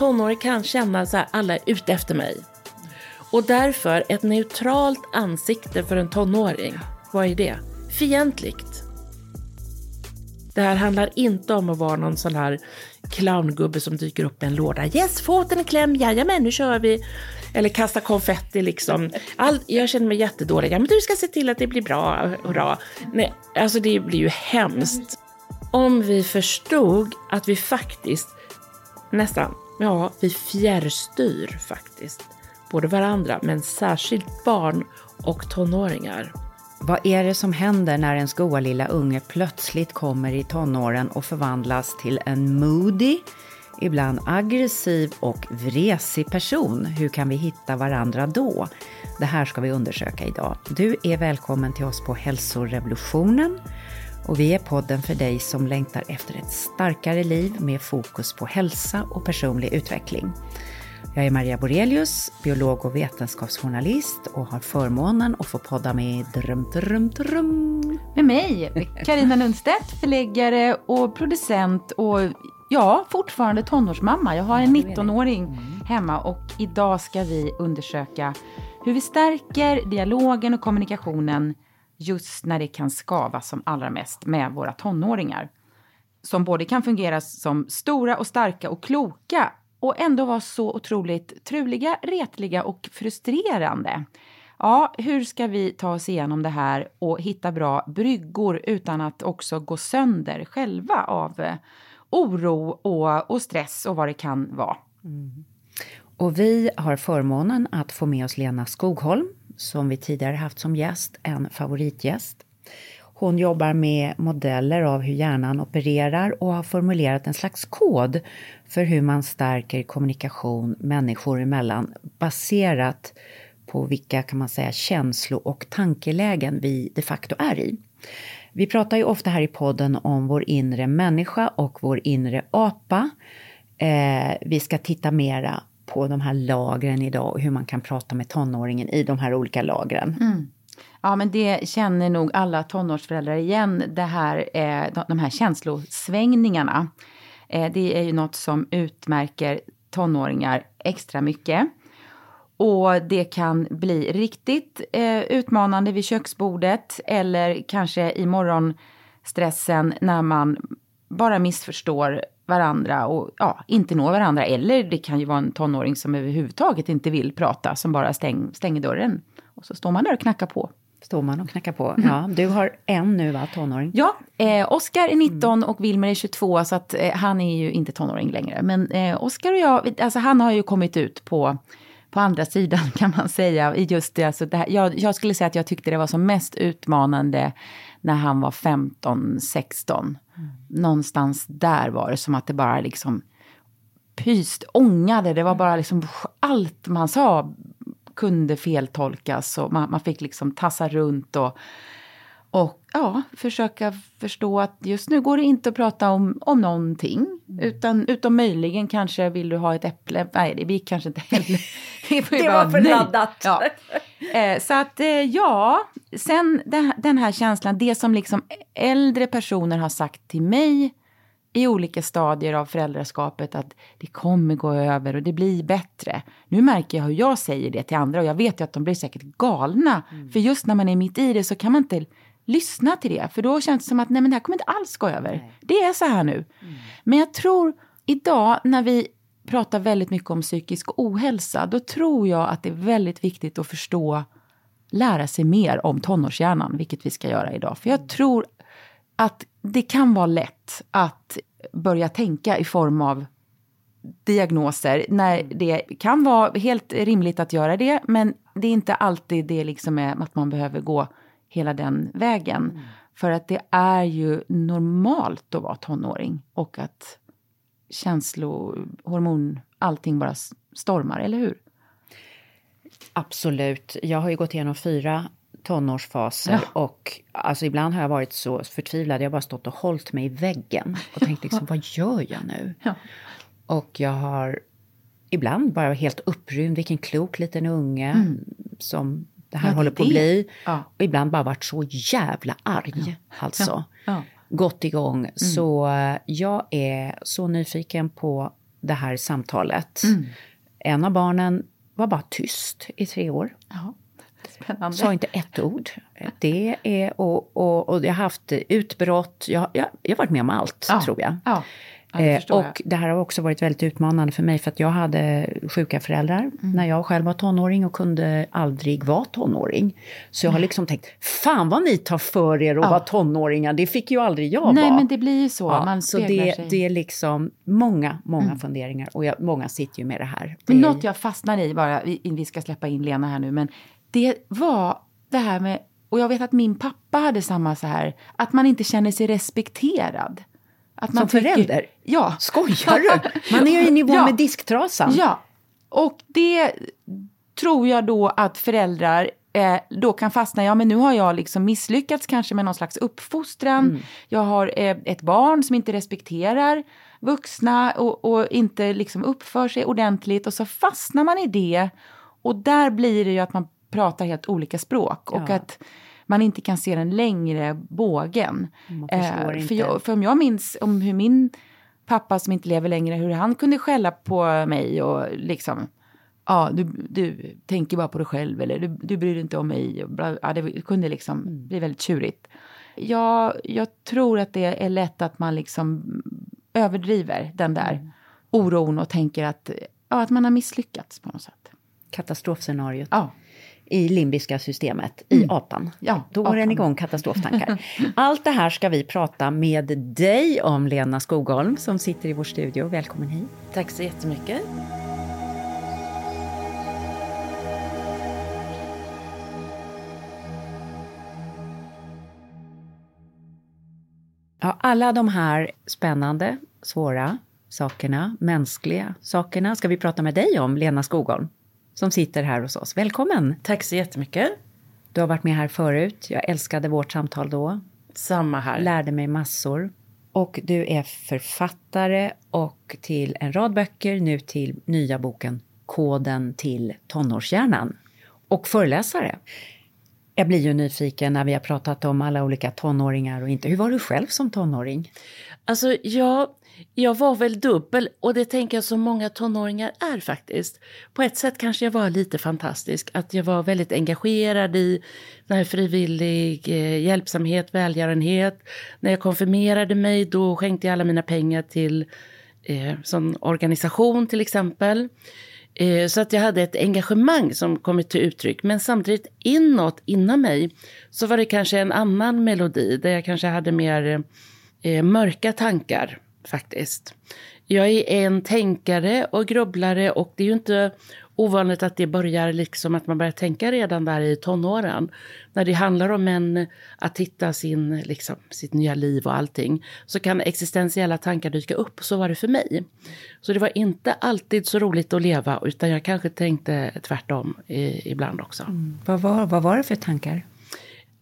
tonåring kan känna så här, alla är ute efter mig. Och därför, ett neutralt ansikte för en tonåring, vad är det? Fientligt. Det här handlar inte om att vara någon sån här clowngubbe som dyker upp i en låda. Yes, foten i kläm, jajamän, nu kör vi. Eller kasta konfetti liksom. All, jag känner mig jättedålig. Ja, men du ska se till att det blir bra, hurra. Nej, alltså det blir ju hemskt. Om vi förstod att vi faktiskt nästan, ja, vi fjärrstyr faktiskt. Både varandra, men särskilt barn och tonåringar. Vad är det som händer när ens goa lilla unge plötsligt kommer i tonåren och förvandlas till en moody, ibland aggressiv och vresig person? Hur kan vi hitta varandra då? Det här ska vi undersöka idag. Du är välkommen till oss på Hälsorevolutionen och vi är podden för dig som längtar efter ett starkare liv med fokus på hälsa och personlig utveckling. Jag är Maria Borelius, biolog och vetenskapsjournalist och har förmånen att få podda med Drum, drum, drum. Med mig, Karina Lundstedt, förläggare och producent och ja, fortfarande tonårsmamma. Jag har en 19-åring mm. hemma och idag ska vi undersöka hur vi stärker dialogen och kommunikationen just när det kan skava som allra mest med våra tonåringar. Som både kan fungera som stora och starka och kloka och ändå vara så otroligt truliga, retliga och frustrerande. Ja, hur ska vi ta oss igenom det här och hitta bra bryggor utan att också gå sönder själva av eh, oro och, och stress och vad det kan vara? Mm. Och vi har förmånen att få med oss Lena Skogholm som vi tidigare haft som gäst, en favoritgäst. Hon jobbar med modeller av hur hjärnan opererar och har formulerat en slags kod för hur man stärker kommunikation människor emellan baserat på vilka kan man säga känslo och tankelägen vi de facto är i. Vi pratar ju ofta här i podden om vår inre människa och vår inre apa. Eh, vi ska titta mera på de här lagren idag och hur man kan prata med tonåringen i de här olika lagren. Mm. Ja, men det känner nog alla tonårsföräldrar igen, det här, eh, de här känslosvängningarna. Eh, det är ju något som utmärker tonåringar extra mycket. Och det kan bli riktigt eh, utmanande vid köksbordet eller kanske i morgonstressen när man bara missförstår varandra och ja, inte når varandra. Eller det kan ju vara en tonåring som överhuvudtaget inte vill prata, som bara stäng, stänger dörren. Och så står man där och knackar på. Står man och knackar på. Ja, du har en nu va, tonåring? Ja, eh, Oskar är 19 och Wilmer är 22 så att eh, han är ju inte tonåring längre. Men eh, Oskar och jag, alltså han har ju kommit ut på på andra sidan kan man säga. I just det, alltså det här, jag, jag, skulle säga att jag tyckte det var som mest utmanande när han var 15, 16. Mm. Någonstans där var det som att det bara liksom pyst, ångade. Det var bara liksom allt man sa kunde feltolkas och man, man fick liksom tassa runt och, och ja, försöka förstå att just nu går det inte att prata om, om någonting. Mm. Utan, utom möjligen kanske vill du ha ett äpple. Nej, det gick kanske inte heller. det var för laddat. Ja. Eh, så att eh, ja, sen den, den här känslan, det som liksom äldre personer har sagt till mig i olika stadier av föräldraskapet att det kommer gå över och det blir bättre. Nu märker jag hur jag säger det till andra och jag vet ju att de blir säkert galna. Mm. För just när man är mitt i det så kan man inte lyssna till det. För då känns det som att nej men det här kommer inte alls gå över. Nej. Det är så här nu. Mm. Men jag tror idag när vi pratar väldigt mycket om psykisk ohälsa, då tror jag att det är väldigt viktigt att förstå, lära sig mer om tonårshjärnan, vilket vi ska göra idag. För jag mm. tror att det kan vara lätt att börja tänka i form av diagnoser när mm. det kan vara helt rimligt att göra det men det är inte alltid det liksom är att man behöver gå hela den vägen. Mm. För att det är ju normalt att vara tonåring och att känslohormon, allting bara stormar, eller hur? Absolut. Jag har ju gått igenom fyra tonårsfaser ja. och alltså ibland har jag varit så förtvivlad. Jag har bara stått och hållit mig i väggen och tänkt liksom, vad gör jag nu? Ja. Och jag har ibland bara helt upprymd, vilken klok liten unge mm. som det här ja, håller på att bli. Ja. Och ibland bara varit så jävla arg, alltså. Gått igång. Mm. Så eh, jag är så nyfiken på det här samtalet. En av barnen var bara tyst i tre år. Ja, spännande. Sa inte ett ord. Det är, och, och, och jag har haft utbrott. Jag, jag, jag har varit med om allt, Ja. tror jag. Ja, det Eh, och det här har också varit väldigt utmanande för mig för att jag hade sjuka föräldrar Mm. när jag själv var tonåring och kunde aldrig vara tonåring. Så jag har liksom tänkt, fan vad ni tar för er att Ja. vara tonåringar, det fick ju aldrig jag Nej, vara. men det blir ju så. Ja, Man så det, sig. Mm. det är liksom många, många funderingar och jag, många sitter ju med det här. Det Men något jag fastnar i bara, vi, vi ska släppa in Lena här nu, men det var det här med, och jag vet att min pappa hade samma så här, att man inte känner sig respekterad. Att man Som förälder? Ja. Skojar du? Man är ju i nivå Ja. med disktrasan. Ja, och det tror jag då att föräldrar eh, då kan fastna, ja men nu har jag liksom misslyckats kanske med någon slags uppfostran. Mm. Jag har eh, ett barn som inte respekterar vuxna och, och inte liksom uppför sig ordentligt och så fastnar man i det. Och där blir det ju att man pratar helt olika språk och Ja. att man inte kan se den längre bågen. Eh, för, jag, för om jag minns om hur min pappa som inte lever längre, hur han kunde skälla på mig och liksom Ja, du, du tänker bara på dig själv eller du, du bryr dig inte om mig. Ja, det kunde liksom Mm. bli väldigt tjurigt. Jag, jag tror att det är lätt att man liksom överdriver den där Mm. oron och tänker att, ja, att man har misslyckats på något sätt. Katastrofscenariot. Ja, i limbiska systemet, i apan. Mm. Ja, Då går den igång katastroftankar. Allt det här ska vi prata med dig om, Lena Skogholm, som sitter i vår studio. Välkommen hit. Tack så jättemycket. Ja, alla de här spännande, svåra sakerna, mänskliga sakerna ska vi prata med dig om, Lena Skogholm, som sitter här hos oss. Välkommen! Tack så jättemycket. Du har varit med här förut. Jag älskade vårt samtal då. Samma här. Lärde mig massor. Och du är författare och till en rad böcker, nu till nya boken Koden till tonårshjärnan. Och föreläsare. Jag blir ju nyfiken när vi har pratat om alla olika tonåringar och inte. Hur var du själv som tonåring? Alltså, jag, jag var väl dubbel och det tänker jag som många tonåringar är faktiskt. På ett sätt kanske jag var lite fantastisk, att jag var väldigt engagerad i den här frivillig eh, hjälpsamhet, välgörenhet. När jag konfirmerade mig då skänkte jag alla mina pengar till eh, sån organisation till exempel. Eh, Så att jag hade ett engagemang som kommit till uttryck. Men samtidigt inåt, inom mig, så var det kanske en annan melodi där jag kanske hade mer eh, Eh, mörka tankar faktiskt. Jag är en tänkare och grubblare och det är ju inte ovanligt att det börjar liksom att man börjar tänka redan där i tonåren. När det handlar om en, att hitta sin, liksom, sitt nya liv och allting så kan existentiella tankar dyka upp. Så var det för mig. Så det var inte alltid så roligt att leva utan jag kanske tänkte tvärtom i, ibland också. Mm. Vad var, vad var det för tankar?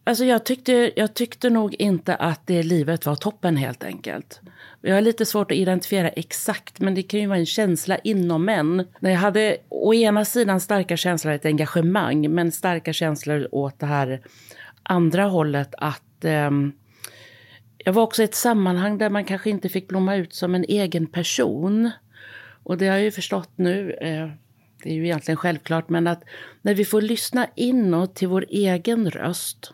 Alltså jag tyckte, jag tyckte nog inte att det livet var toppen helt enkelt. Jag har lite svårt att identifiera exakt, men det kan ju vara en känsla inom en. När jag hade å ena sidan starka känslor, ett engagemang, men starka känslor åt det här andra hållet att eh, jag var också i ett sammanhang där man kanske inte fick blomma ut som en egen person. Och det har jag ju förstått nu, eh, det är ju egentligen självklart, men att när vi får lyssna inåt till vår egen röst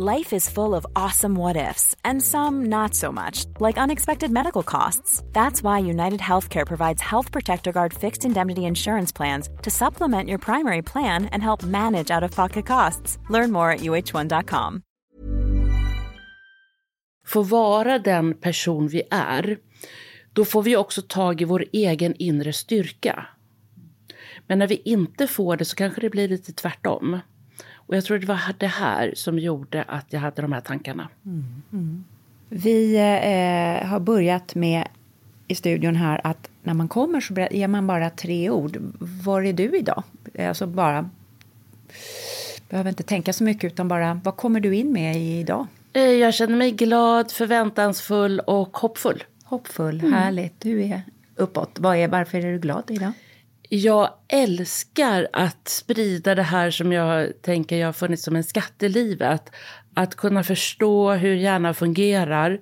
Life is full of awesome what ifs, and some not so much, like unexpected medical costs. That's why United Healthcare provides Health Protector Guard fixed indemnity insurance plans to supplement your primary plan and help manage out of pocket costs. Learn more at uh1.com. Få vara den person vi är, då får vi också tag i vår egen inre styrka. Men när vi inte får det så kanske det blir lite tvärtom. Och jag tror det var det här som gjorde att jag hade de här tankarna. Mm, mm. Vi eh, har börjat med i studion här att när man kommer så ger man bara tre ord. Var är du idag? Alltså bara... Behöver inte tänka så mycket utan bara, vad kommer du in med idag? Eh, jag känner mig glad, förväntansfull och hoppfull. Hoppfull, mm. härligt. Du är uppåt. Vad är, varför är du glad idag? Jag älskar att sprida det här som jag tänker jag har funnits som en skatt i livet. Att kunna förstå hur hjärnan fungerar.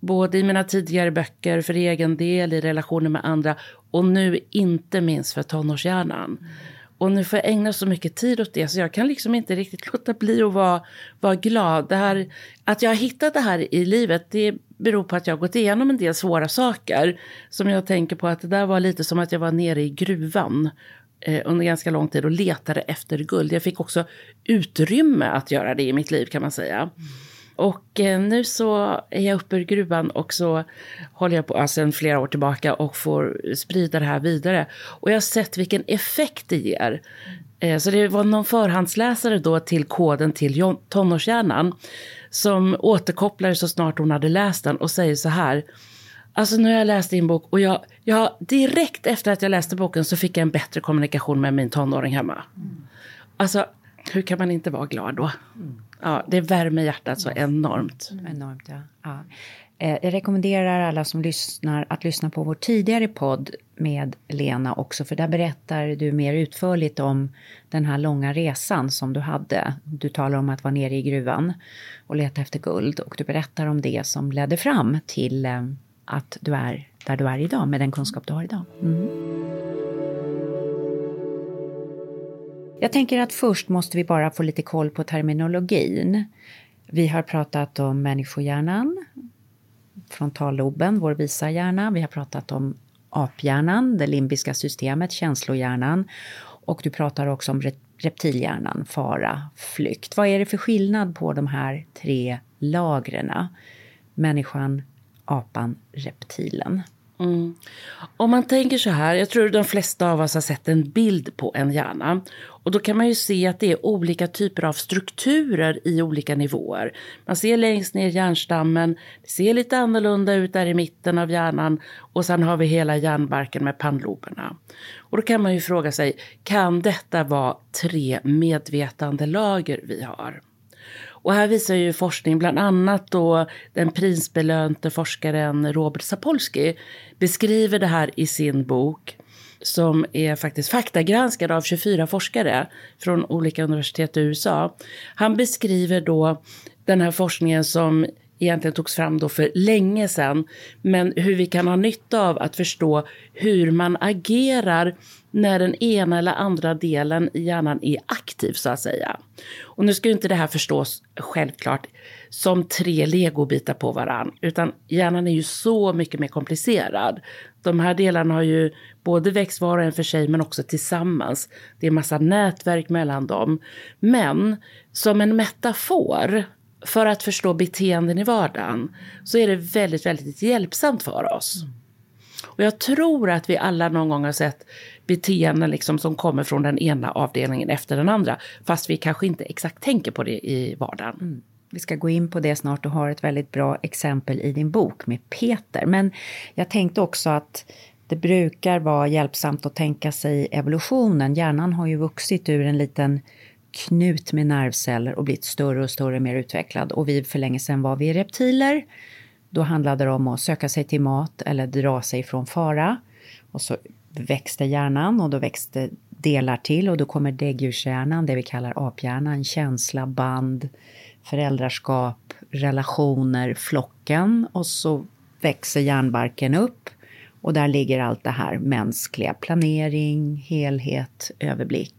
Både i mina tidigare böcker för egen del, i relationer med andra och nu inte minst för tonårshjärnan. Och nu får jag ägna så mycket tid åt det så jag kan liksom inte riktigt låta bli att vara, vara glad. Det här, att jag har hittat det här i livet det beror på att jag har gått igenom en del svåra saker. Som jag tänker på att det där var lite som att jag var nere i gruvan eh, under ganska lång tid och letade efter guld. Jag fick också utrymme att göra det i mitt liv kan man säga. Och eh, nu så är jag uppe ur gruvan och så håller jag på alltså, sedan flera år tillbaka och får sprida det här vidare. Och jag har sett vilken effekt det ger. Eh, så det var någon förhandsläsare då till koden till tonårshjärnan som återkopplade så snart hon hade läst den och säger så här. Alltså nu har jag läst din bok och jag, jag, direkt efter att jag läste boken så fick jag en bättre kommunikation med min tonåring hemma. Mm. Alltså, hur kan man inte vara glad då? Mm. Ja, det värmer hjärtat så enormt. Mm. Enormt, ja. ja. Eh, jag rekommenderar alla som lyssnar att lyssna på vår tidigare podd med Lena också, för där berättar du mer utförligt om den här långa resan som du hade. Du talar om att vara nere i gruvan och leta efter guld och du berättar om det som ledde fram till eh, att du är där du är idag med den kunskap du har idag. Mm. Jag tänker att först måste vi bara få lite koll på terminologin. Vi har pratat om människohjärnan, frontalloben, vår visa hjärna. Vi har pratat om aphjärnan, det limbiska systemet, känslohjärnan. Och du pratar också om reptilhjärnan, fara, flykt. Vad är det för skillnad på de här tre lagren? Människan, apan, reptilen. Mm. Om man tänker så här, jag tror de flesta av oss har sett en bild på en hjärna. Och då kan man ju se att det är olika typer av strukturer i olika nivåer. Man ser längst ner hjärnstammen, det ser lite annorlunda ut där i mitten av hjärnan och sen har vi hela hjärnbarken med pannloberna. Och då kan man ju fråga sig, kan detta vara tre medvetandelager vi har? Och här visar ju forskning, bland annat då den prisbelönte forskaren Robert Sapolsky beskriver det här i sin bok som är faktiskt faktagranskad av 24 forskare från olika universitet i USA. Han beskriver då den här forskningen som egentligen togs fram då för länge sedan, men hur vi kan ha nytta av att förstå hur man agerar när den ena eller andra delen i hjärnan är aktiv så att säga. Och nu ska ju inte det här förstås självklart som tre legobitar på varann, utan hjärnan är ju så mycket mer komplicerad. De här delarna har ju både växt var och en för sig men också tillsammans. Det är massa nätverk mellan dem. Men som en metafor för att förstå beteenden i vardagen så är det väldigt, väldigt hjälpsamt för oss. Och jag tror att vi alla någon gång har sett beteenden liksom som kommer från den ena avdelningen efter den andra. Fast vi kanske inte exakt tänker på det i vardagen. Mm. Vi ska gå in på det snart och har ett väldigt bra exempel i din bok med Peter. Men jag tänkte också att det brukar vara hjälpsamt att tänka sig evolutionen. Hjärnan har ju vuxit ur en liten knut med nervceller och blivit större och större, mer utvecklad. Och vi för länge sedan var vi reptiler. Då handlade det om att söka sig till mat eller dra sig från fara. Och så växte hjärnan och då växte delar till och då kommer däggdjurshjärnan, det vi kallar aphjärnan, känsla, band, föräldraskap, relationer, flocken och så växer hjärnbarken upp och där ligger allt det här mänskliga, planering, helhet, överblick.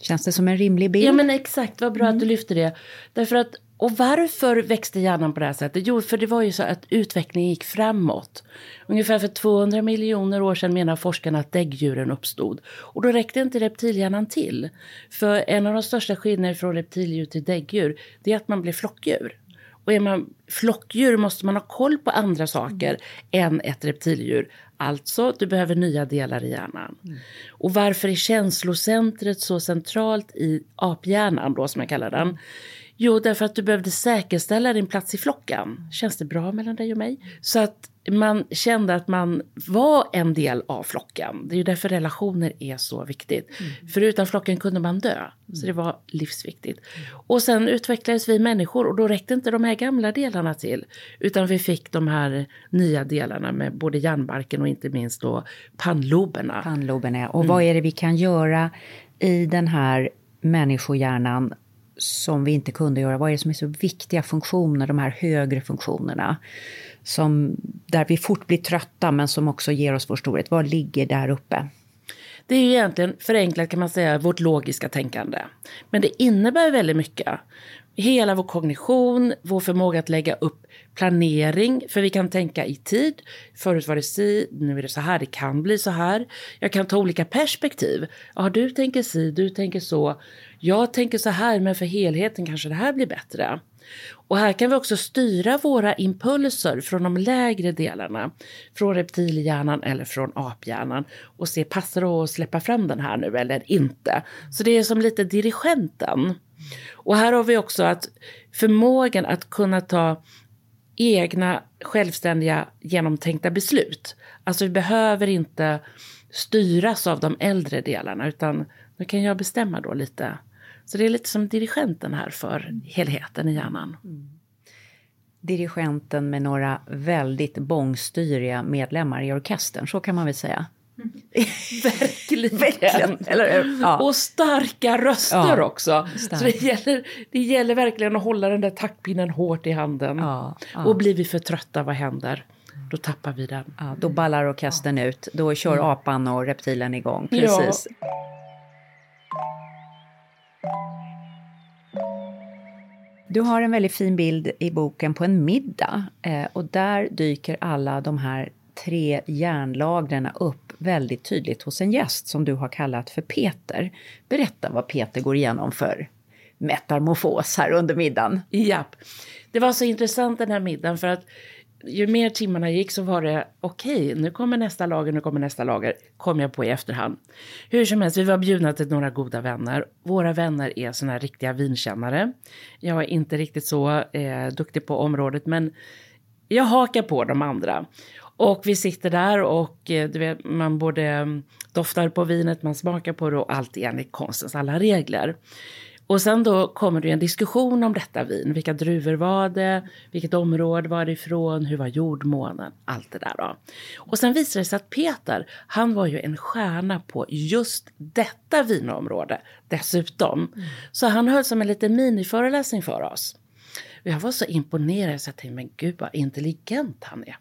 Känns det som en rimlig bild? Ja men exakt, vad bra mm. att du lyfter det. Därför att och varför växte hjärnan på det här sättet? Jo, för det var ju så att utvecklingen gick framåt. Ungefär för 200 miljoner år sedan menar forskarna att däggdjuren uppstod. Och då räckte inte reptilhjärnan till. För en av de största skillnaderna från reptildjur till däggdjur, det är att man blir flockdjur. Och är man flockdjur måste man ha koll på andra saker än ett reptildjur. Alltså, du behöver nya delar i hjärnan. Mm. Och varför är känslocentret så centralt i aphjärnan, då som jag kallar den? Jo, därför att du behövde säkerställa din plats i flocken. Känns det bra mellan dig och mig? Så att man kände att man var en del av flocken. Det är ju därför relationer är så viktigt. Mm. För utan flocken kunde man dö. Så det var livsviktigt. Och sen utvecklades vi människor och då räckte inte de här gamla delarna till. Utan vi fick de här nya delarna med både hjärnbarken och inte minst då pannloberna. Pannloberna, och mm. vad är det vi kan göra i den här människohjärnan som vi inte kunde göra? Vad är det som är så viktiga funktioner, de här högre funktionerna? Som, där vi fort blir trötta men som också ger oss vår storhet. Vad ligger där uppe? Det är ju egentligen förenklat kan man säga vårt logiska tänkande. Men det innebär väldigt mycket. Hela vår kognition, vår förmåga att lägga upp planering, för vi kan tänka i tid. Förut var det si, nu är det så här, det kan bli så här. Jag kan ta olika perspektiv. Ja, du tänker si, du tänker så. Jag tänker så här, men för helheten kanske det här blir bättre. Och här kan vi också styra våra impulser från de lägre delarna, från reptilhjärnan eller från aphjärnan och se passar det att släppa fram den här nu eller inte. Så det är som lite dirigenten. Och här har vi också att förmågan att kunna ta egna självständiga genomtänkta beslut. Alltså vi behöver inte styras av de äldre delarna utan nu kan jag bestämma då lite så det är lite som dirigenten här för helheten i hjärnan. Mm. Dirigenten med några väldigt bångstyriga medlemmar i orkestern, så kan man väl säga. Verkligen. verkligen. Eller, ja. Och starka röster ja, också. Stark. Så det gäller, det gäller verkligen att hålla den där taktpinnen hårt i handen. Ja, och blir vi för trötta, vad händer? Då tappar vi den. då ballar orkestern ut. Då kör mm. apan och reptilen igång. Precis. Du har en väldigt fin bild i boken på en middag eh, och där dyker alla de här tre järnlagren upp väldigt tydligt hos en gäst som du har kallat för Peter. Berätta vad Peter går igenom för metamorfos här under middagen. Ja, Det var så intressant den här middagen för att ju mer timmarna gick så var det okej, okay, nu kommer nästa lager, nu kommer nästa lager, kom jag på i efterhand. Hur som helst, vi var bjudna till några goda vänner. Våra vänner är såna här riktiga vinkännare. Jag är inte riktigt så eh, duktig på området, men jag hakar på de andra. Och vi sitter där och eh, du vet, man både mm, doftar på vinet, man smakar på det och allt enligt konstens alla regler. Och sen då kommer det en diskussion om detta vin. Vilka druvor var det? Vilket område var det ifrån? Hur var jordmånen? Allt det där då. Och sen visade det sig att Peter, han var ju en stjärna på just detta vinområde dessutom. Mm. Så han höll som en liten miniföreläsning för oss. Jag var så imponerad så jag tänkte, men gud vad intelligent han är.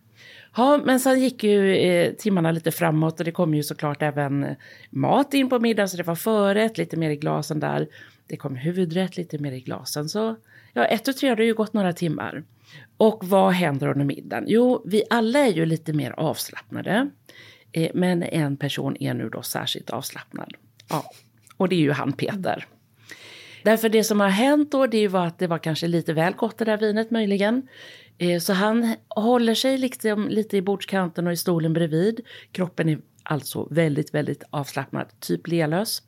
Ja, men sen gick ju eh, timmarna lite framåt och det kom ju såklart även mat in på middagen så det var förrätt, lite mer i glasen där. Det kom huvudrätt, lite mer i glasen. Så ja, ett och tre har det ju gått några timmar. Och vad händer under middagen? Jo, vi alla är ju lite mer avslappnade. Eh, men en person är nu då särskilt avslappnad. Ja, och det är ju han Peter. Därför det som har hänt då, det var att det var kanske lite väl gott det där vinet möjligen. Eh, så han håller sig liksom lite i bordskanten och i stolen bredvid. Kroppen är alltså väldigt, väldigt avslappnad, typ lelös.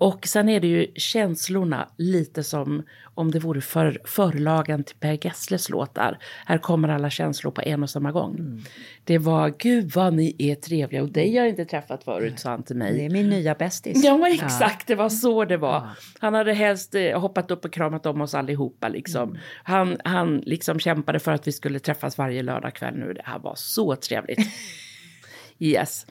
Och sen är det ju känslorna lite som om det vore för, förlagen till Per Gessles låtar. Här kommer alla känslor på en och samma gång. Mm. Det var, gud vad ni är trevliga och dig har jag inte träffat förut, sa han till mig. Det är min nya bästis. Ja, exakt, det var så det var. Ja. Han hade helst eh, hoppat upp och kramat om oss allihopa liksom. Mm. Han, han liksom kämpade för att vi skulle träffas varje lördagkväll nu. Det här var så trevligt. yes.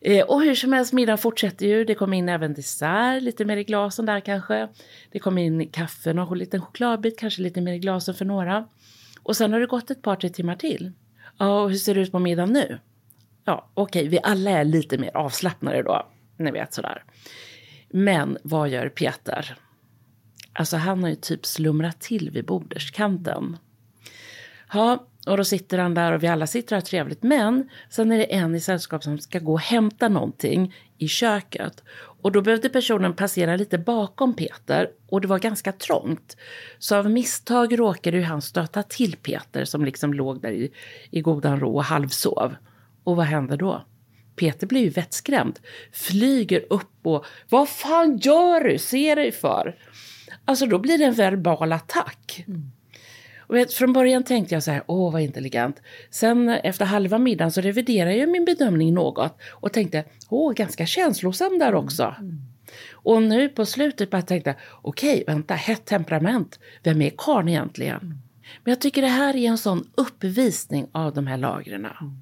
Eh, och hur som helst, middagen fortsätter ju. Det kom in även dessert, lite mer i glasen där kanske. Det kom in kaffe, någon liten chokladbit, kanske lite mer i glasen för några. Och sen har det gått ett par, tre timmar till. Ja, och hur ser det ut på middagen nu? Ja, okej, okay, vi alla är lite mer avslappnade då. Ni vet sådär. Men vad gör Peter? Alltså han har ju typ slumrat till vid borderskanten. Ja, och då sitter han där och vi alla sitter och har trevligt. Men sen är det en i sällskap som ska gå och hämta någonting i köket. Och då behövde personen passera lite bakom Peter och det var ganska trångt. Så av misstag råkade ju han stöta till Peter som liksom låg där i, i godan ro och halvsov. Och vad hände då? Peter blir ju vettskrämd, flyger upp och vad fan gör du? Se dig för! Alltså då blir det en verbal attack. Mm. Och vet, från början tänkte jag så här, åh vad intelligent. Sen efter halva middagen så reviderade jag min bedömning något och tänkte, åh ganska känslosam där också. Mm. Och nu på slutet bara tänkte okej, vänta, hett temperament, vem är karln egentligen? Mm. Men jag tycker det här är en sån uppvisning av de här lagren. Mm.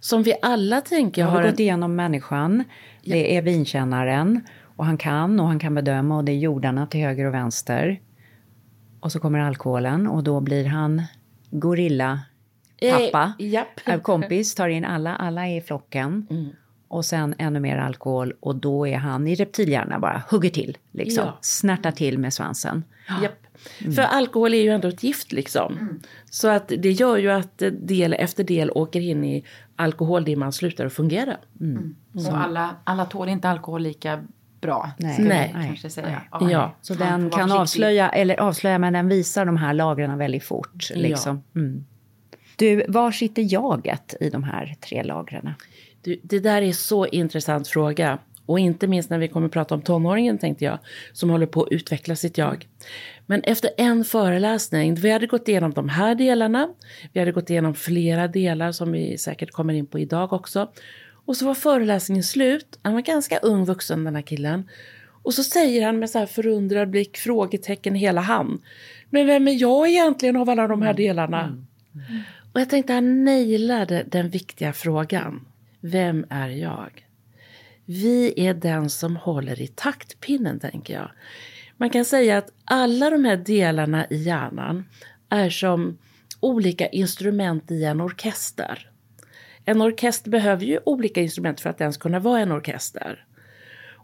Som vi alla tänker har... Har gått igenom människan, det är vinkännaren och han kan och han kan bedöma och det är jordarna till höger och vänster. Och så kommer alkoholen och då blir han gorilla pappa, eh, kompis, tar in alla, alla är i flocken. Mm. Och sen ännu mer alkohol och då är han i reptilhjärna bara, hugger till, liksom. Ja. Snärtar till med svansen. Japp. Mm. För alkohol är ju ändå ett gift liksom. Mm. Så att det gör ju att del efter del åker in i alkoholdimman slutar att fungera. Mm. mm. Så alla, alla tål inte alkohol lika bra. Nej. Nej. Kanske säga. Nej. Ja. Så den kan avslöja, eller avslöja, men den visar de här lagren väldigt fort. Liksom. Ja. Mm. Du, var sitter jaget i de här tre lagren? Det där är så intressant fråga. Och inte minst när vi kommer att prata om tonåringen tänkte jag, som håller på att utveckla sitt jag. Men efter en föreläsning, vi hade gått igenom de här delarna, vi hade gått igenom flera delar som vi säkert kommer in på idag också. Och så var föreläsningen slut. Han var ganska ung vuxen den här killen. Och så säger han med så här förundrad blick, frågetecken hela han. Men vem är jag egentligen av alla de här mm. delarna? Mm. Mm. Och jag tänkte han nailade den viktiga frågan. Vem är jag? Vi är den som håller i taktpinnen, tänker jag. Man kan säga att alla de här delarna i hjärnan är som olika instrument i en orkester. En orkester behöver ju olika instrument för att ens kunna vara en orkester.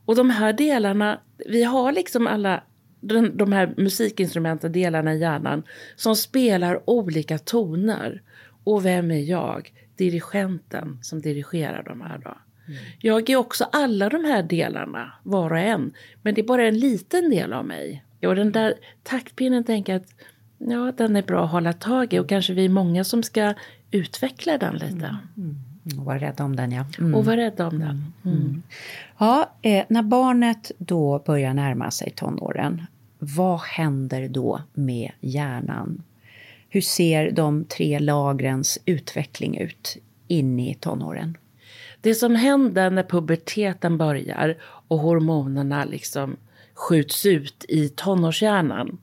Och de här delarna, vi har liksom alla den, de här musikinstrumenten, delarna i hjärnan, som spelar olika toner. Och vem är jag? Dirigenten som dirigerar de här då. Mm. Jag är också alla de här delarna, var och en. Men det är bara en liten del av mig. Och den där taktpinnen tänker jag att ja, den är bra att hålla tag i. Och kanske vi är många som ska utveckla den lite. Mm. Mm. Och vara rädda om den, ja. Mm. Och vara rädda om den. Mm. Mm. Ja, eh, när barnet då börjar närma sig tonåren, vad händer då med hjärnan? Hur ser de tre lagrens utveckling ut in i tonåren? Det som händer när puberteten börjar och hormonerna liksom skjuts ut i tonårshjärnan,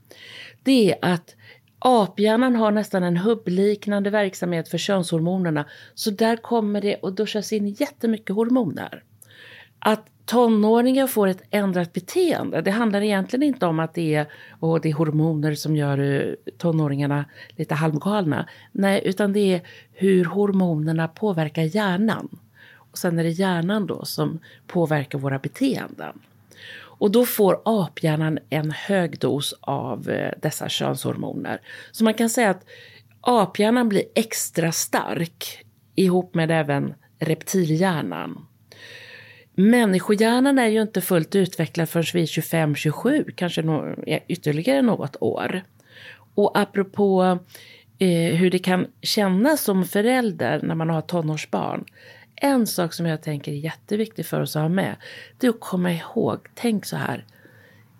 det är att Aphjärnan har nästan en hubbliknande verksamhet för könshormonerna, så där kommer det att duschas in jättemycket hormoner. Att tonåringar får ett ändrat beteende, det handlar egentligen inte om att det är, och det är hormoner som gör eh, tonåringarna lite halvgalna. Nej, utan det är hur hormonerna påverkar hjärnan. Och sen är det hjärnan då som påverkar våra beteenden. Och då får aphjärnan en hög dos av eh, dessa könshormoner. Så man kan säga att aphjärnan blir extra stark ihop med även reptilhjärnan. Människohjärnan är ju inte fullt utvecklad förrän vi är 25-27, kanske no ytterligare något år. Och apropå eh, hur det kan kännas som förälder när man har tonårsbarn en sak som jag tänker är jätteviktig för oss att ha med, det är att komma ihåg, tänk så här.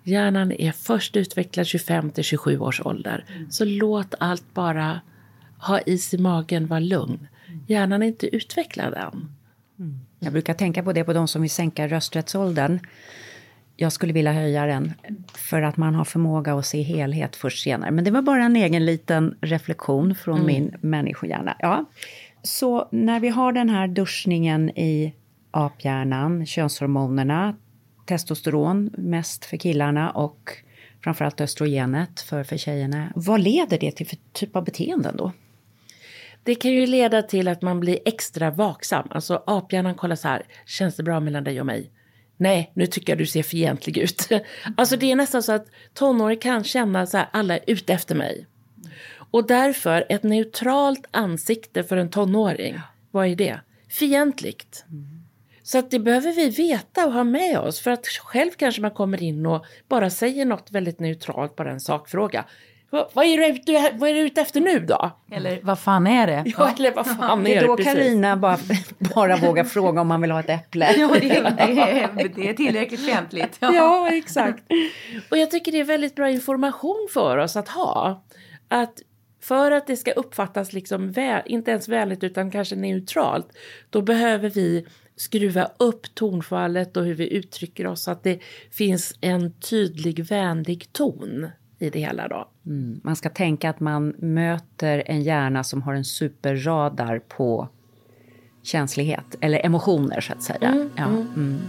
Hjärnan är först utvecklad 25 till 27 års ålder. Mm. Så låt allt bara ha is i magen, var lugn. Hjärnan är inte utvecklad än. Mm. Jag brukar tänka på det på de som vill sänka rösträttsåldern. Jag skulle vilja höja den för att man har förmåga att se helhet först senare. Men det var bara en egen liten reflektion från mm. min människohjärna. Ja. Så när vi har den här duschningen i aphjärnan, könshormonerna, testosteron mest för killarna och framförallt östrogenet för, för tjejerna. Vad leder det till för typ av beteenden då? Det kan ju leda till att man blir extra vaksam. Alltså aphjärnan kollar så här, känns det bra mellan dig och mig? nej, nu tycker jag du ser fientlig ut. Alltså det är nästan så att tonåringar kan känna så här, alla är ute efter mig. Och därför ett neutralt ansikte för en tonåring, vad är det? Fientligt. Så att det behöver vi veta och ha med oss. För att själv kanske man kommer in och bara säger något väldigt neutralt, bara en sakfråga. Vad, vad, är, du, vad är du ute efter nu då? Eller vad fan är det? Ja, eller vad fan är det? då. Karina bara, bara vågar fråga om man vill ha ett äpple. Ja, det, är, det, är, det är tillräckligt fientligt. Ja. Ja, exakt. Och jag tycker det är väldigt bra information för oss att ha. Att för att det ska uppfattas liksom väl, inte ens vänligt utan kanske neutralt, då behöver vi skruva upp tonfallet och hur vi uttrycker oss så att det finns en tydlig vänlig ton i det hela då. Mm. Man ska tänka att man möter en hjärna som har en superradar på känslighet eller emotioner så att säga. ja, mm.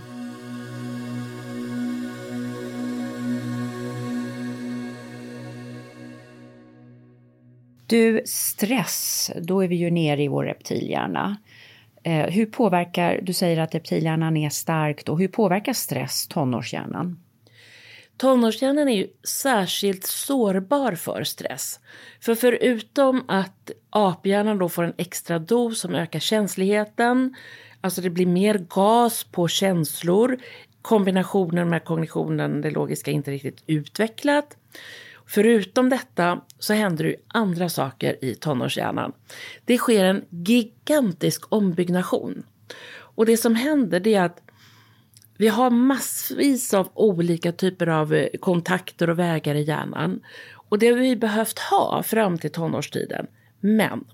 Du, stress, då är vi ju nere i vår reptilhjärna. Eh, hur påverkar, du säger att reptilhjärnan är stark då, hur påverkar stress tonårshjärnan? Tonårshjärnan är ju särskilt sårbar för stress. För förutom att aphjärnan då får en extra dos som ökar känsligheten, alltså det blir mer gas på känslor, kombinationen med kognitionen, det logiska, är inte riktigt utvecklat. Förutom detta så händer det ju andra saker i tonårshjärnan. Det sker en gigantisk ombyggnation. Och det som händer det är att vi har massvis av olika typer av eh, kontakter och vägar i hjärnan. Och det har vi behövt ha fram till tonårstiden. Men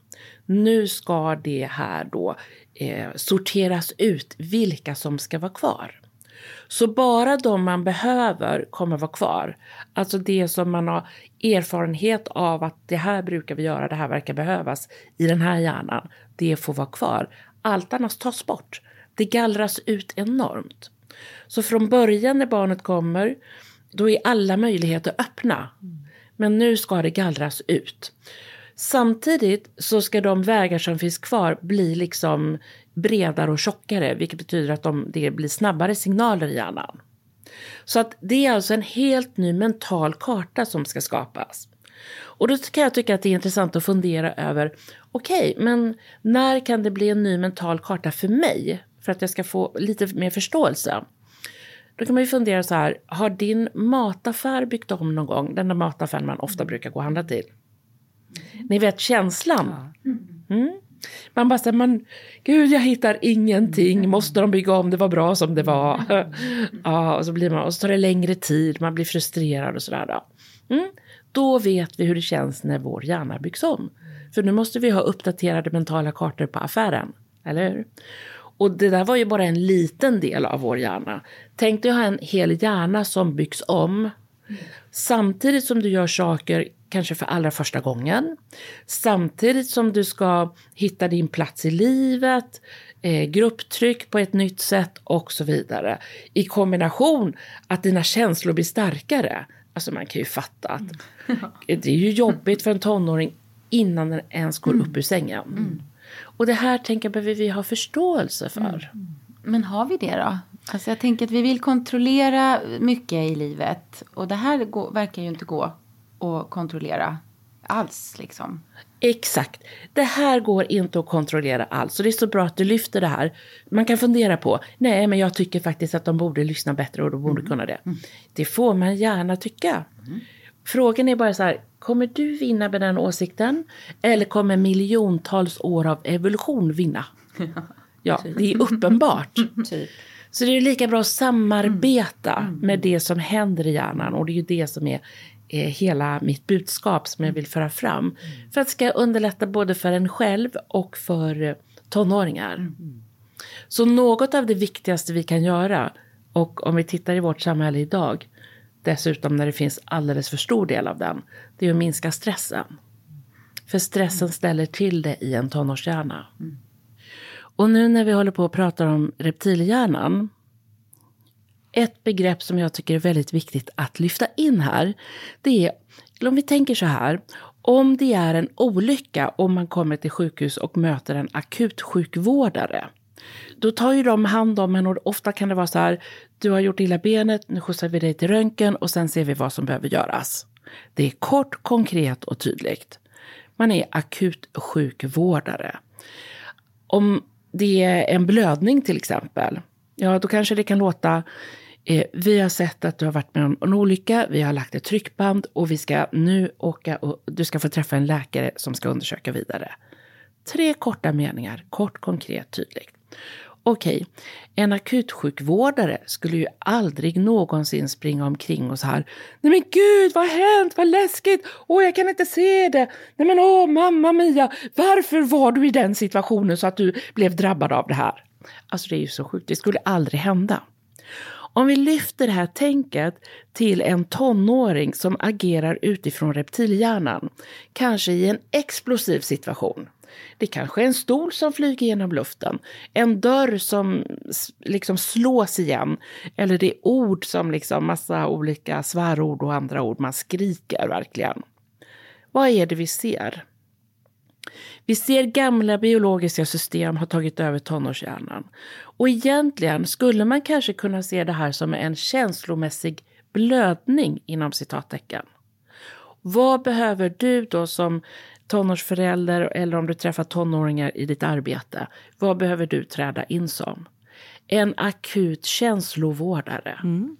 nu ska det här då eh, sorteras ut vilka som ska vara kvar. Så bara de man behöver kommer vara kvar. Alltså det som man har erfarenhet av att det här brukar vi göra, det här verkar behövas i den här hjärnan. Det får vara kvar. Allt annat tas bort. Det gallras ut enormt. Så från början när barnet kommer, då är alla möjligheter öppna. Men nu ska det gallras ut. Samtidigt så ska de vägar som finns kvar bli liksom bredare och tjockare, vilket betyder att de, det blir snabbare signaler i hjärnan. Så att det är alltså en helt ny mental karta som ska skapas. Och då kan jag tycka att det är intressant att fundera över, okej, okay, men när kan det bli en ny mental karta för mig? För att jag ska få lite mer förståelse. Då kan man ju fundera så här, har din mataffär byggt om någon gång? Den där mataffären man ofta brukar gå och handla till. Ni vet känslan. Mm. Man bara säger, man, gud jag hittar ingenting, måste de bygga om, det var bra som det var. ja, och så blir man, och så tar det längre tid, man blir frustrerad och sådär. Då. Mm. då vet vi hur det känns när vår hjärna byggs om. För nu måste vi ha uppdaterade mentala kartor på affären, eller hur? Och det där var ju bara en liten del av vår hjärna. Tänk dig ha en hel hjärna som byggs om. Samtidigt som du gör saker kanske för allra första gången. Samtidigt som du ska hitta din plats i livet, eh, grupptryck på ett nytt sätt och så vidare. I kombination att dina känslor blir starkare. Alltså man kan ju fatta att det är ju jobbigt för en tonåring innan den ens går upp ur sängen. Och det här tänker jag behöver vi ha förståelse för. Men har vi det då? Alltså jag tänker att vi vill kontrollera mycket i livet. Och det här går, verkar ju inte gå att kontrollera alls liksom. Exakt. Det här går inte att kontrollera alls. Och det är så bra att du lyfter det här. Man kan fundera på, nej men jag tycker faktiskt att de borde lyssna bättre och de borde kunna det. Det får man gärna tycka. Frågan är bara så här, kommer du vinna med den åsikten? Eller kommer miljontals år av evolution vinna? Ja, det är uppenbart. Typ. Så det är lika bra att samarbeta med det som händer i hjärnan och det är ju det som är hela mitt budskap som jag vill föra fram. För att det ska underlätta både för en själv och för eh, tonåringar. Så något av det viktigaste vi kan göra och om vi tittar i vårt samhälle idag dessutom när det finns alldeles för stor del av den, det är att minska stressen. För stressen ställer till det i en tonårshjärna. Och nu när vi håller på och pratar om reptilhjärnan. Ett begrepp som jag tycker är väldigt viktigt att lyfta in här. Det är, om vi tänker så här. Om det är en olycka om man kommer till sjukhus och möter en akutsjukvårdare. Då tar ju de hand om en och ofta kan det vara så här, du har gjort illa benet, nu skjutsar vi dig till röntgen och sen ser vi vad som behöver göras. Det är kort, konkret och tydligt. Man är akutsjukvårdare. Om det är en blödning till exempel, ja då kanske det kan låta eh, vi har sett att du har varit med om en olycka, vi har lagt ett tryckband och vi ska nu åka och du ska få träffa en läkare som ska undersöka vidare. Tre korta meningar, kort, konkret, tydligt. Okej, en akutsjukvårdare skulle ju aldrig någonsin springa omkring och så här. Nej men gud, vad har hänt? Vad läskigt! Åh, jag kan inte se det! Nej men åh, mamma Mia, varför var du i den situationen så att du blev drabbad av det här? Alltså det är ju så sjukt, det skulle aldrig hända. Om vi lyfter det här tänket till en tonåring som agerar utifrån reptilhjärnan, kanske i en explosiv situation. Det kanske är en stol som flyger genom luften, en dörr som liksom slås igen, eller det är ord som liksom massa olika svärord och andra ord, man skriker verkligen. Vad är det vi ser? Vi ser gamla biologiska system ha tagit över tonårshjärnan. Och egentligen skulle man kanske kunna se det här som en känslomässig blödning inom citattecken. Vad behöver du då som tonårsförälder eller om du träffar tonåringar i ditt arbete? Vad behöver du träda in som? En akut känslovårdare. Mm.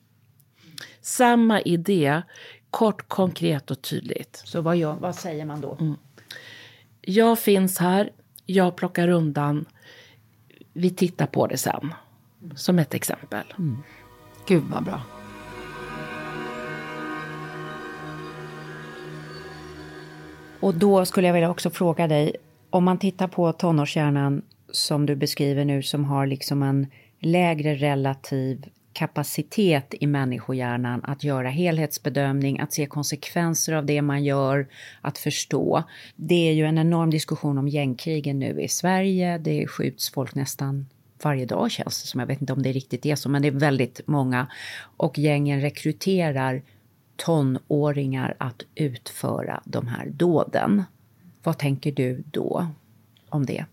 Samma idé, kort, konkret och tydligt. Så vad, gör, vad säger man då? Mm. Jag finns här, jag plockar undan, vi tittar på det sen. Som ett exempel. Mm. Gud vad bra. Och då skulle jag vilja också fråga dig, om man tittar på tonårshjärnan som du beskriver nu som har liksom en lägre relativ kapacitet i människohjärnan att göra helhetsbedömning, att se konsekvenser av det man gör, att förstå. Det är ju en enorm diskussion om gängkrigen nu i Sverige. Det skjuts folk nästan varje dag känns det som. Jag vet inte om det riktigt är så, men det är väldigt många. Och gängen rekryterar tonåringar att utföra de här dåden. Vad tänker du då om det?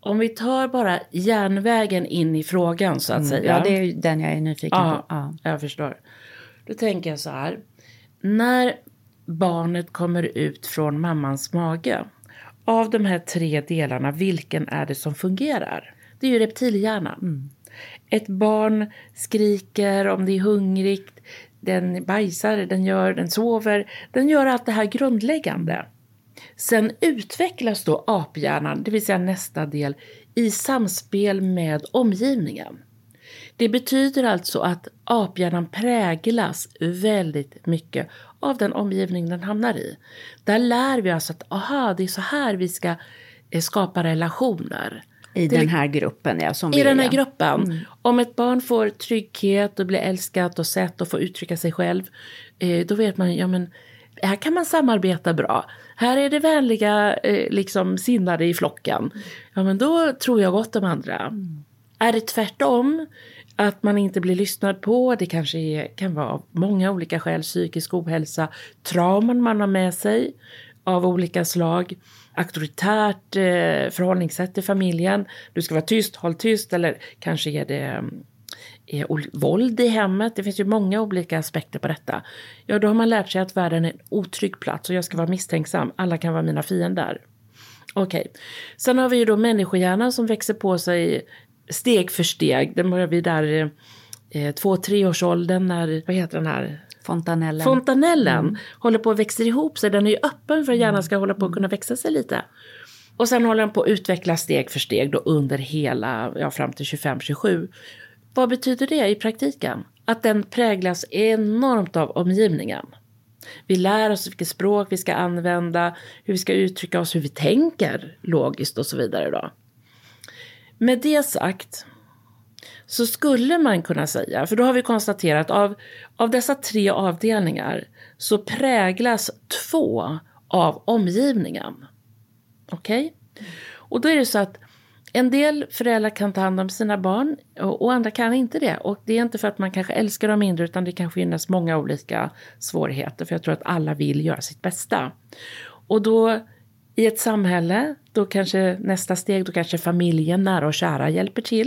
Om vi tar bara järnvägen in i frågan så att mm, säga. Ja, det är den jag är nyfiken ja, på. Ja, jag förstår. Då tänker jag så här. När barnet kommer ut från mammans mage. Av de här tre delarna, vilken är det som fungerar? Det är ju reptilhjärnan. Mm. Ett barn skriker om det är hungrigt, den bajsar, den gör, den sover, den gör allt det här grundläggande. Sen utvecklas då aphjärnan, det vill säga nästa del, i samspel med omgivningen. Det betyder alltså att aphjärnan präglas väldigt mycket av den omgivning den hamnar i. Där lär vi oss att aha, det är så här vi ska eh, skapa relationer. I den här gruppen, ja. Som I den här gruppen. Mm. Om ett barn får trygghet och blir älskat och sett och får uttrycka sig själv, eh, då vet man, ja men här kan man samarbeta bra. Här är det vänliga eh, liksom sinnade i flocken. Ja men då tror jag gott om andra. Mm. Är det tvärtom, att man inte blir lyssnad på, det kanske är, kan vara av många olika skäl, psykisk ohälsa, trauman man har med sig av olika slag, auktoritärt eh, förhållningssätt i familjen, du ska vara tyst, håll tyst, eller kanske är det eh, är våld i hemmet. Det finns ju många olika aspekter på detta. Ja, då har man lärt sig att världen är en otrygg plats och jag ska vara misstänksam. Alla kan vara mina fiender. Okej. Okay. Sen har vi ju då människohjärnan som växer på sig steg för steg. Den börjar vi där eh, två, treårsåldern när, vad heter den här? Fontanellen. Fontanellen mm. håller på att växa ihop sig. Den är ju öppen för att hjärnan ska hålla på att kunna växa sig lite. Och sen håller den på att utvecklas steg för steg då under hela, ja fram till 25-27. Vad betyder det i praktiken? Att den präglas enormt av omgivningen. Vi lär oss vilket språk vi ska använda, hur vi ska uttrycka oss, hur vi tänker logiskt och så vidare. Då. Med det sagt så skulle man kunna säga, för då har vi konstaterat av, av dessa tre avdelningar så präglas två av omgivningen. Okej? Okay? Och då är det så att en del föräldrar kan ta hand om sina barn och, och, andra kan inte det. Och det är inte för att man kanske älskar dem mindre utan det kan finnas många olika svårigheter. För jag tror att alla vill göra sitt bästa. Och då I ett samhälle, då kanske nästa steg, då kanske familjen, nära och kära hjälper till.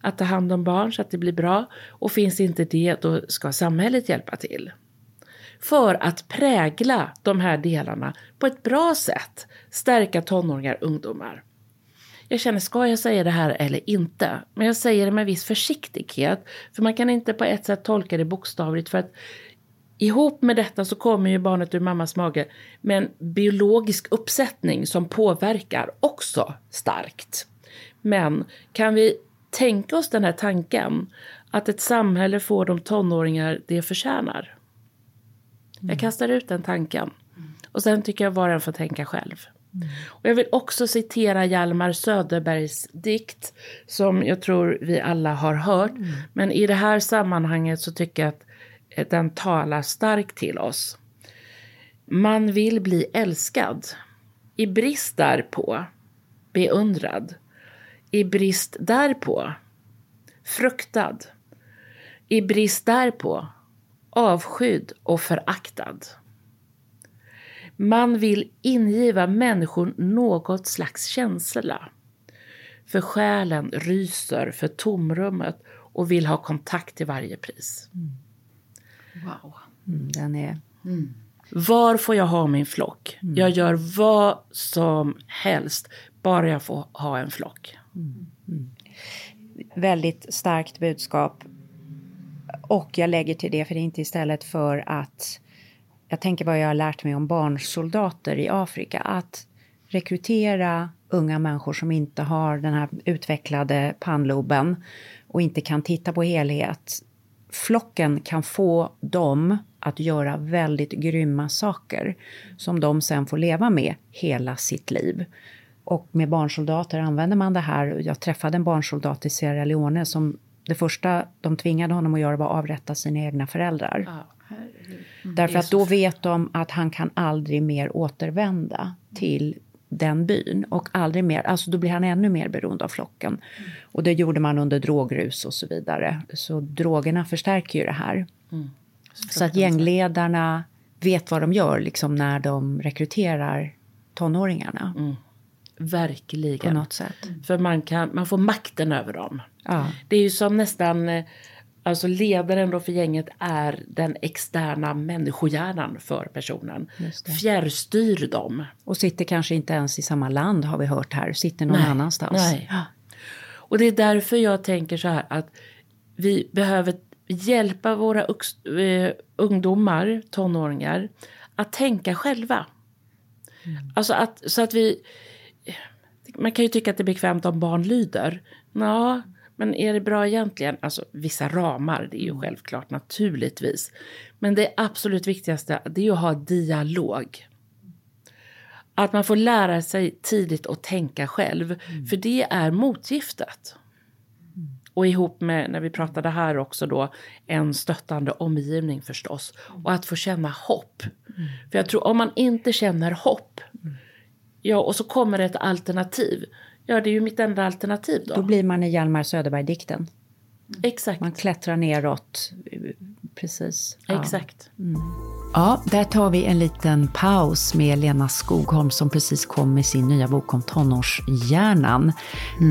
Att ta hand om barn så att det blir bra. Och finns inte det, då ska samhället hjälpa till. För att prägla de här delarna på ett bra sätt. Stärka tonåringar, och ungdomar. Jag känner, ska jag säga det här eller inte? Men jag säger det med viss försiktighet. För man kan inte på ett sätt tolka det bokstavligt. För att ihop med detta så kommer ju barnet ur mammas mage med en biologisk uppsättning som påverkar också starkt. Men kan vi tänka oss den här tanken att ett samhälle får de tonåringar det förtjänar? Jag kastar ut den tanken. Och sen tycker jag var och en får tänka själv. Och jag vill också citera Hjalmar Söderbergs dikt som jag tror vi alla har hört. Men i det här sammanhanget så tycker jag att den talar starkt till oss. Man vill bli älskad. I brist därpå beundrad. I brist därpå fruktad. I brist därpå avskydd och föraktad. Man vill ingiva människor något slags känsla. För själen ryser för tomrummet och vill ha kontakt till varje pris. Wow. Mm, den är... Var får jag ha min flock? Jag gör vad som helst, bara jag får ha en flock. Mm. väldigt starkt budskap. Och jag lägger till det, för det är inte istället för att... Jag tänker vad jag har lärt mig om barnsoldater i Afrika. Att rekrytera unga människor som inte har den här utvecklade pannloben och inte kan titta på helhet. Flocken kan få dem att göra väldigt grymma saker som de sen får leva med hela sitt liv. Och med barnsoldater använder man det här. Jag träffade en barnsoldat i Sierra Leone som det första de tvingade honom att göra var att avrätta sina egna föräldrar. Därför att då vet de att han kan aldrig mer återvända till den byn. Och aldrig mer, alltså då blir han ännu mer beroende av flocken. Och det gjorde man under drogrus och så vidare. Så drogerna förstärker ju det här. Så att gängledarna vet vad de gör liksom när de rekryterar tonåringarna. På Verkligen. något sätt. För man, kan, man får makten över dem. Ja. Det är ju som nästan, eh, alltså ledaren då för gänget är den externa människohjärnan för personen. Fjärrstyr dem. Och sitter kanske inte ens i samma land har vi hört här. Sitter någon Nej, annanstans. nej. Och det är därför jag tänker så här att vi behöver hjälpa våra eh, ungdomar, tonåringar, att tänka själva. Alltså att, så att vi... Man kan ju tycka att det är bekvämt om barn lyder. Ja, men är det bra egentligen? Alltså vissa ramar, det är ju självklart naturligtvis. Men det absolut viktigaste, det är ju att ha dialog. Att man får lära sig tidigt att tänka själv. För det är motgiftet. Och ihop med, när vi pratade här också då, en stöttande omgivning förstås. Och att få känna hopp. För jag tror om man inte känner hopp, ja och så kommer det ett alternativ. Ja, det är ju mitt enda alternativ då. Då blir man i Hjalmar Söderberg-dikten. Exakt. Man klättrar neråt. Precis. Ja. Exakt. Ja, där tar vi en liten paus med Lena Skogholm som precis kom med sin nya bok om tonårshjärnan.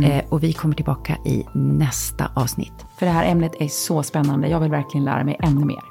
Eh, och vi kommer tillbaka i nästa avsnitt. För det här ämnet är så spännande. Jag vill verkligen lära mig ännu mer.